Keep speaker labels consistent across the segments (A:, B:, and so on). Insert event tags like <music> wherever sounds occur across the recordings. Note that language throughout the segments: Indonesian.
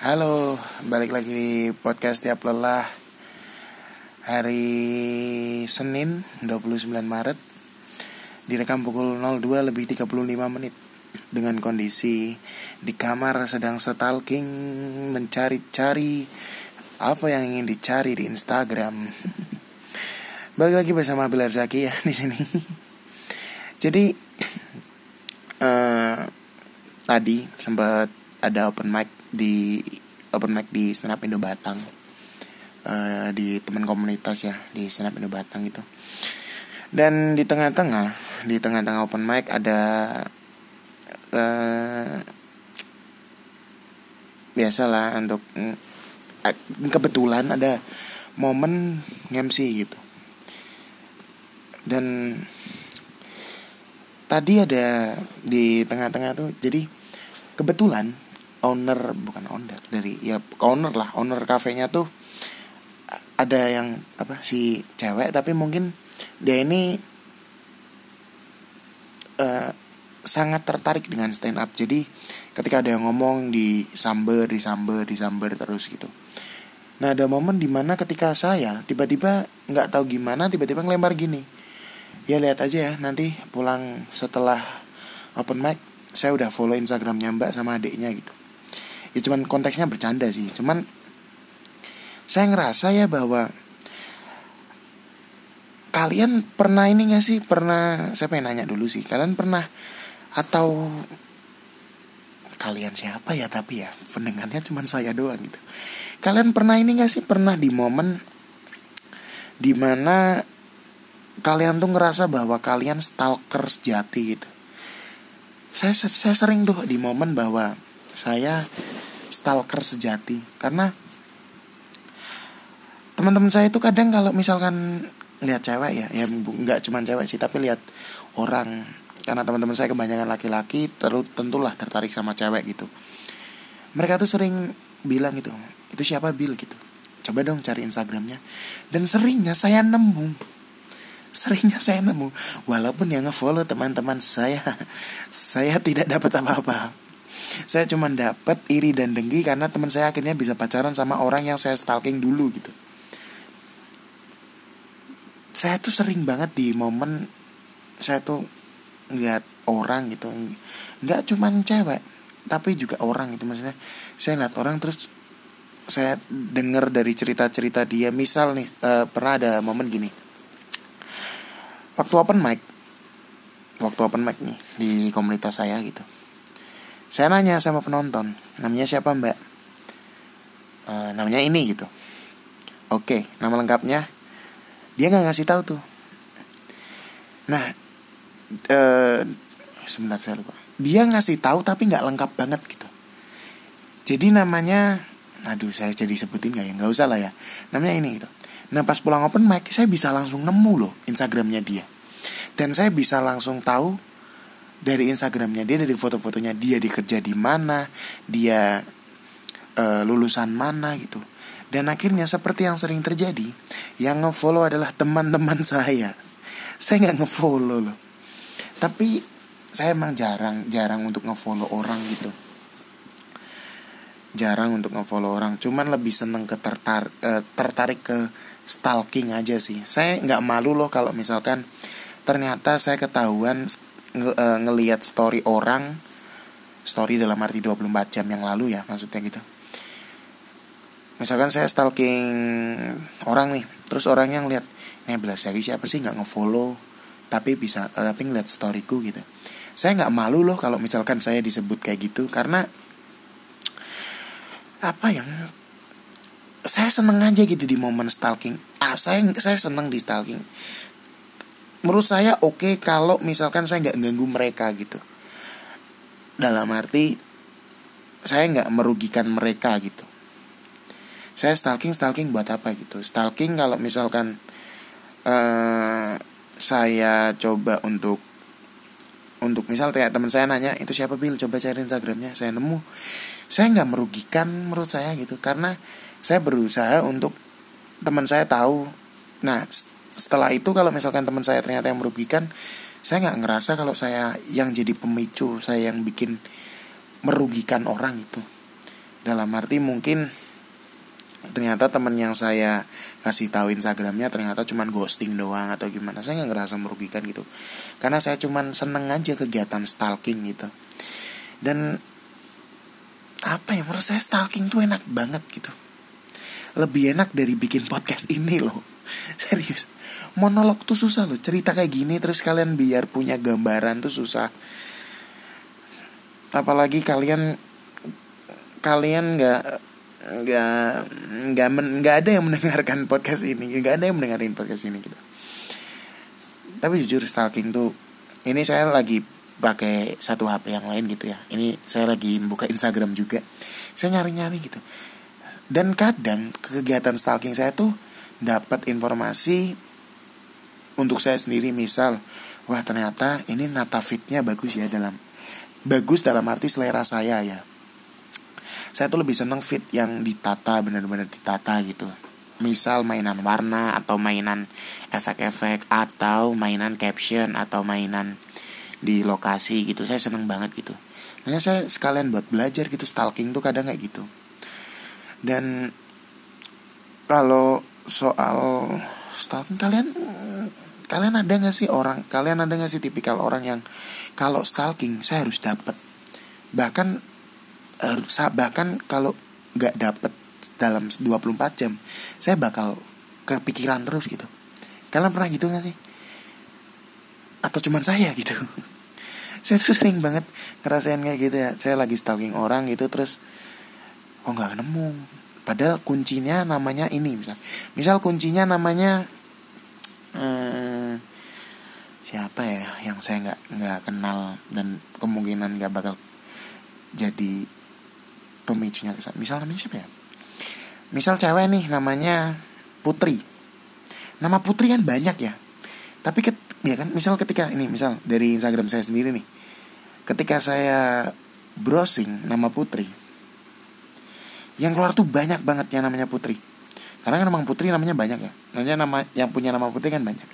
A: Halo, balik lagi di podcast tiap lelah. Hari Senin 29 Maret. Direkam pukul 02 lebih 35 menit. Dengan kondisi di kamar sedang stalking Mencari-cari apa yang ingin dicari di Instagram. <laughs> Balik lagi bersama Bilar Zaki ya di sini. Jadi uh, Tadi sempat ada open mic di open mic di stand Indo Batang. Uh, di teman komunitas ya di stand Indo Batang itu dan di tengah-tengah di tengah-tengah open mic ada uh, biasalah untuk uh, kebetulan ada momen MC gitu. Dan tadi ada di tengah-tengah tuh jadi kebetulan owner bukan owner dari ya owner lah. Owner kafenya tuh ada yang apa si cewek tapi mungkin dia ini uh, sangat tertarik dengan stand up jadi ketika ada yang ngomong di samber di samber di samber terus gitu. Nah ada momen di mana ketika saya tiba-tiba nggak tahu gimana tiba-tiba ngelempar gini. Ya lihat aja ya nanti pulang setelah open mic saya udah follow instagramnya mbak sama adiknya gitu ya cuman konteksnya bercanda sih. Cuman saya ngerasa ya bahwa kalian pernah ini gak sih? Pernah saya pengen nanya dulu sih. Kalian pernah atau kalian siapa ya tapi ya pendengarnya cuman saya doang gitu. Kalian pernah ini gak sih? Pernah di momen di mana kalian tuh ngerasa bahwa kalian stalker sejati gitu? Saya saya sering tuh di momen bahwa saya stalker sejati. Karena teman-teman saya itu kadang kalau misalkan lihat cewek ya ya nggak cuma cewek sih tapi lihat orang. Karena teman-teman saya kebanyakan laki-laki terus tentulah tertarik sama cewek gitu. Mereka tuh sering bilang gitu itu siapa Bill gitu. Coba dong cari Instagramnya. Dan seringnya saya nemu. Seringnya saya nemu. Walaupun yang ngefollow teman-teman saya <laughs> saya tidak dapat apa-apa saya cuma dapat iri dan dengki karena teman saya akhirnya bisa pacaran sama orang yang saya stalking dulu gitu. Saya tuh sering banget di momen saya tuh ngeliat orang gitu. Nggak cuma cewek tapi juga orang gitu maksudnya. Saya ngeliat orang terus saya dengar dari cerita-cerita dia. Misal nih uh, pernah ada momen gini. Waktu open mic waktu open mic nih di komunitas saya gitu saya nanya sama penonton, namanya siapa mbak? E, namanya ini gitu. Oke, nama lengkapnya dia nggak ngasih tahu tuh. Nah, e, sebentar saya lupa. Dia ngasih tahu tapi nggak lengkap banget gitu. Jadi namanya, aduh saya jadi sebutin nggak ya? Nggak usah lah ya. Namanya ini gitu. Nah pas pulang open mic saya bisa langsung nemu loh Instagramnya dia. Dan saya bisa langsung tahu dari Instagramnya dia dari foto-fotonya dia dikerja di mana dia uh, lulusan mana gitu. Dan akhirnya seperti yang sering terjadi yang ngefollow adalah teman-teman <laughs> saya. Saya nggak ngefollow loh. Tapi saya emang jarang jarang untuk ngefollow orang gitu. Jarang untuk ngefollow orang cuman lebih seneng ke tertar, uh, tertarik ke stalking aja sih. Saya nggak malu loh kalau misalkan ternyata saya ketahuan nge uh, ngelihat story orang story dalam arti 24 jam yang lalu ya maksudnya gitu. Misalkan saya stalking orang nih terus orang yang lihat nih belar lagi siapa sih? Nggak ngefollow tapi bisa uh, tapi ngeliat storyku gitu. Saya nggak malu loh kalau misalkan saya disebut kayak gitu karena apa yang saya seneng aja gitu di momen stalking. Ah saya saya seneng di stalking menurut saya oke okay kalau misalkan saya nggak ganggu mereka gitu. Dalam arti saya nggak merugikan mereka gitu. Saya stalking stalking buat apa gitu? Stalking kalau misalkan uh, saya coba untuk untuk misal kayak teman saya nanya itu siapa Bill coba cari Instagramnya. Saya nemu. Saya nggak merugikan menurut saya gitu karena saya berusaha untuk teman saya tahu. Nah setelah itu kalau misalkan teman saya ternyata yang merugikan saya nggak ngerasa kalau saya yang jadi pemicu saya yang bikin merugikan orang itu. Dalam arti mungkin ternyata teman yang saya kasih tahu Instagramnya ternyata cuman ghosting doang atau gimana saya nggak ngerasa merugikan gitu. Karena saya cuman seneng aja kegiatan stalking gitu. Dan apa ya menurut saya stalking tuh enak banget gitu. Lebih enak dari bikin podcast ini loh <laughs> serius. Monolog tuh susah loh cerita kayak gini terus kalian biar punya gambaran tuh susah. Apalagi kalian kalian nggak nggak nggak nggak ada yang mendengarkan podcast ini nggak ada yang mendengarin podcast ini gitu. Tapi jujur stalking tuh ini saya lagi pakai satu HP yang lain gitu ya. Ini saya lagi buka Instagram juga. Saya nyari-nyari gitu. Dan kadang kegiatan stalking saya tuh dapat informasi untuk saya sendiri misal wah ternyata ini nata fitnya bagus ya dalam bagus dalam arti selera saya ya. Saya tuh lebih seneng fit yang ditata benar-benar ditata gitu. Misal mainan warna atau mainan efek-efek atau mainan caption atau mainan di lokasi gitu saya seneng banget gitu. Makanya saya sekalian buat belajar gitu stalking tuh kadang kayak gitu. Dan kalau soal stalking kalian kalian ada nggak sih orang kalian ada nggak sih tipikal orang yang kalau stalking saya harus dapat bahkan harus bahkan kalau nggak dapet dalam 24 jam saya bakal kepikiran terus gitu. Kalian pernah gitu nggak sih? Atau cuman saya gitu? <laughs> Saya tuh sering banget ngerasain kayak gitu ya. Saya lagi stalking orang gitu terus kok nggak nemu padahal kuncinya namanya ini misal. Misal kuncinya namanya hmm, siapa ya yang saya nggak nggak kenal dan kemungkinan nggak bakal jadi pemicunya misal namanya siapa ya? Misal cewek nih namanya Putri. Nama Putri kan banyak ya. Tapi ket, ya kan misal ketika ini misal dari Instagram saya sendiri nih. Ketika saya browsing nama Putri yang keluar tuh banyak banget yang namanya Putri. Karena kan memang Putri namanya banyak ya. Namanya nama yang punya nama Putri kan banyak.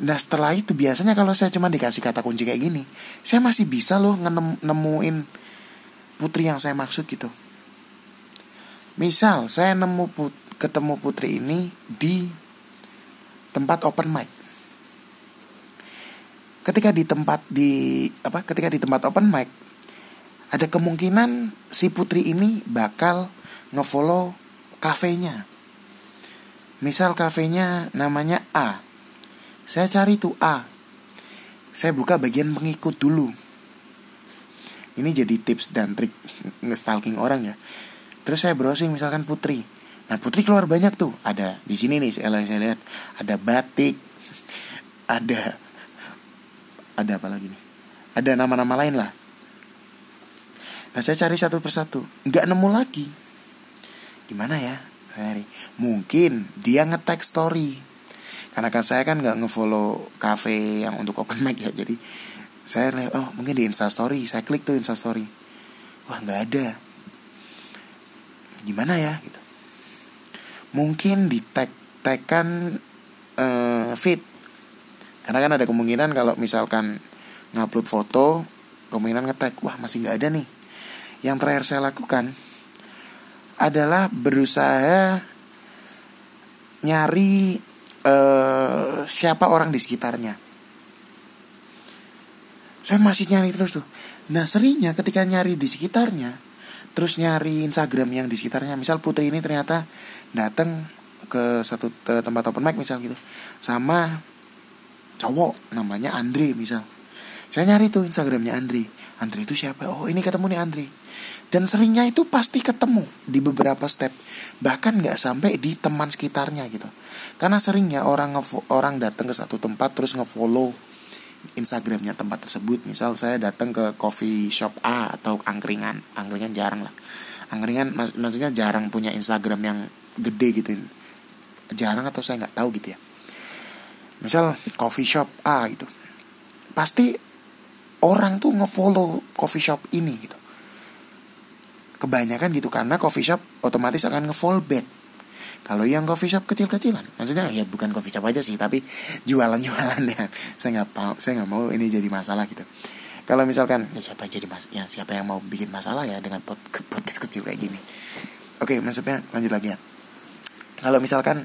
A: Nah setelah itu biasanya kalau saya cuma dikasih kata kunci kayak gini Saya masih bisa loh nemuin putri yang saya maksud gitu. Misal saya nemu put ketemu putri ini di tempat open mic. Ketika di tempat di apa ketika di tempat open mic ada kemungkinan si putri ini bakal ngefollow kafenya. Misal kafenya namanya A. Saya cari tuh A. Saya buka bagian pengikut dulu. Ini jadi tips dan trik nge-stalking orang ya. Terus saya browsing misalkan putri. Nah putri keluar banyak tuh. Ada di sini nih saya lihat. Ada batik. Ada ada apa lagi nih? Ada nama-nama lain lah nah saya cari satu persatu. Nggak nemu lagi. Gimana ya? Mungkin dia ngetek story. Karena kan saya kan nggak ngefollow cafe yang untuk open mic ya. Jadi saya oh mungkin di instastory saya klik tuh instastory wah nggak ada. Gimana ya gitu. Mungkin di tag tagkan uh, feed. Karena kan ada kemungkinan kalau misalkan ngupload foto kemungkinan ngetek wah masih nggak ada nih yang terakhir saya lakukan adalah berusaha nyari uh, siapa orang di sekitarnya. Saya masih nyari terus tuh. Nah seringnya ketika nyari di sekitarnya terus nyari Instagram yang di sekitarnya. Misal Putri ini ternyata datang ke satu ke tempat open mic misal gitu. Sama cowok namanya Andre misal saya nyari tuh Instagramnya Andre Andre itu siapa? Oh ini ketemu nih Andre dan seringnya itu pasti ketemu di beberapa step. Bahkan nggak sampai di teman sekitarnya gitu. Karena seringnya orang orang datang ke satu tempat terus ngefollow Instagramnya tempat tersebut. Misal saya datang ke coffee shop A atau angkringan. Angkringan jarang lah. Angkringan mak maksudnya jarang punya Instagram yang gede gitu. Jarang atau saya nggak tahu gitu ya. Misal coffee shop A gitu. Pasti orang tuh ngefollow coffee shop ini gitu. Kebanyakan gitu karena coffee shop otomatis akan ngefollow bed. Kalau yang coffee shop kecil-kecilan maksudnya ya bukan coffee shop aja sih tapi jualan-jualan ya <laughs> saya nggak mau saya nggak mau ini jadi masalah gitu. Kalau misalkan ya siapa jadi mas ya siapa yang mau bikin masalah ya dengan pod <laughs> podcast kecil kayak gini. Oke maksudnya lanjut lagi ya. Kalau misalkan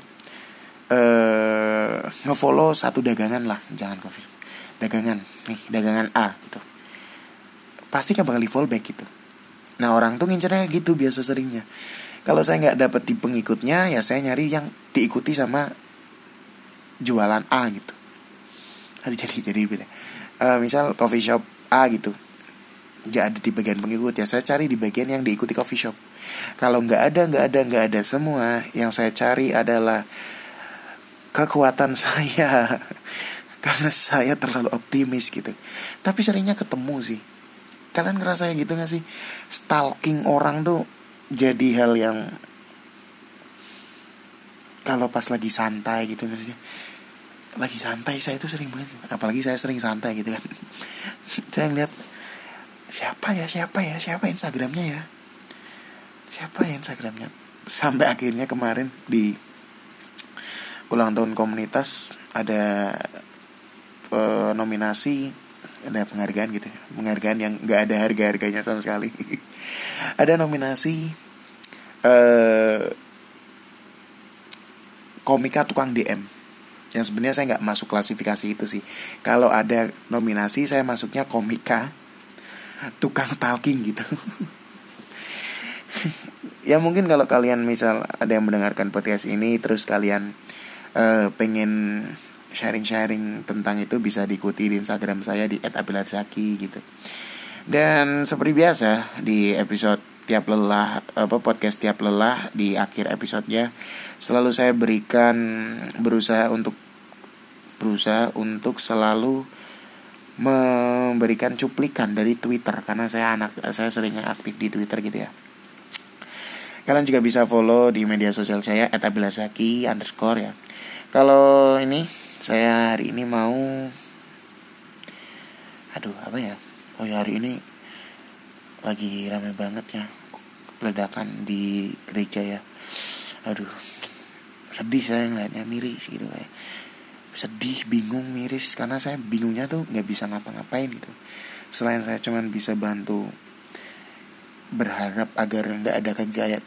A: eh ngefollow satu dagangan lah jangan coffee dagangan nih dagangan A gitu. Pasti kan bakal di fallback gitu. Nah orang tuh ngincernya gitu biasa seringnya. Kalau saya nggak dapet di pengikutnya ya saya nyari yang diikuti sama jualan A gitu. <laughs> Jadi jadi beda. Uh, misal coffee shop A gitu. Ya ada di bagian pengikut ya saya cari di bagian yang diikuti coffee shop. Kalau nggak ada nggak ada nggak ada semua. Yang saya cari adalah kekuatan <laughs> saya karena saya terlalu optimis gitu. Tapi seringnya ketemu sih. Kalian ngerasa gitu gak sih? Stalking orang tuh jadi hal yang kalau pas lagi santai gitu maksudnya. Lagi santai saya itu sering banget apalagi saya sering santai gitu kan. <laughs> Saya ngeliat siapa ya? Siapa ya? Siapa instagramnya ya? Siapa ya instagramnya? Sampai akhirnya kemarin di ulang tahun komunitas ada uh, nominasi ada penghargaan gitu penghargaan yang nggak ada harga harganya sama sekali. <laughs> Ada nominasi uh, komika tukang DM yang sebenarnya saya nggak masuk klasifikasi itu sih. Kalau ada nominasi saya masuknya komika tukang stalking gitu. <laughs> Ya mungkin kalau kalian misal ada yang mendengarkan podcast ini terus kalian uh, pengen sharing-sharing tentang itu bisa diikuti di Instagram saya di @abilarzaki gitu dan seperti biasa di episode tiap lelah apa podcast tiap lelah di akhir episodenya selalu saya berikan berusaha untuk berusaha untuk selalu memberikan cuplikan dari Twitter karena saya anak saya sering aktif di Twitter gitu ya. Kalian juga bisa follow di media sosial saya @abilasaki underscore ya. Kalau ini saya hari ini mau aduh apa ya? Oh ya hari ini lagi ramai banget ya ledakan di gereja ya. Aduh sedih saya ngeliatnya miris gitu kayak sedih bingung miris karena saya bingungnya tuh nggak bisa ngapa-ngapain gitu selain saya cuman bisa bantu berharap agar nggak ada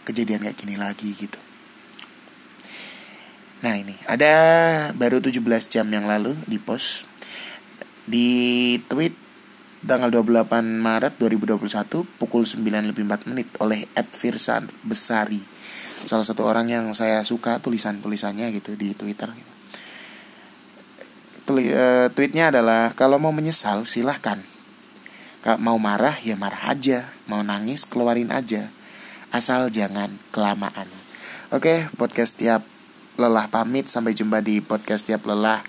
A: kejadian kayak gini lagi gitu nah ini. Ada baru 17 jam yang lalu di post. Di tweet tanggal 28 Maret 2021 pukul 9 lebih 4 menit oleh Ed Firsan Besari. Salah satu orang yang saya suka tulisan-tulisannya gitu di Twitter. Gitu uh, tweetnya adalah kalau mau menyesal silahkan. Kalau mau marah ya marah aja. Mau nangis keluarin aja. Asal jangan kelamaan. Oke podcast tiap lelah pamit. Sampai jumpa di podcast tiap lelah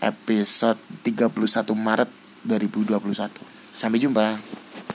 A: episode 31 Maret 2021 sampai jumpa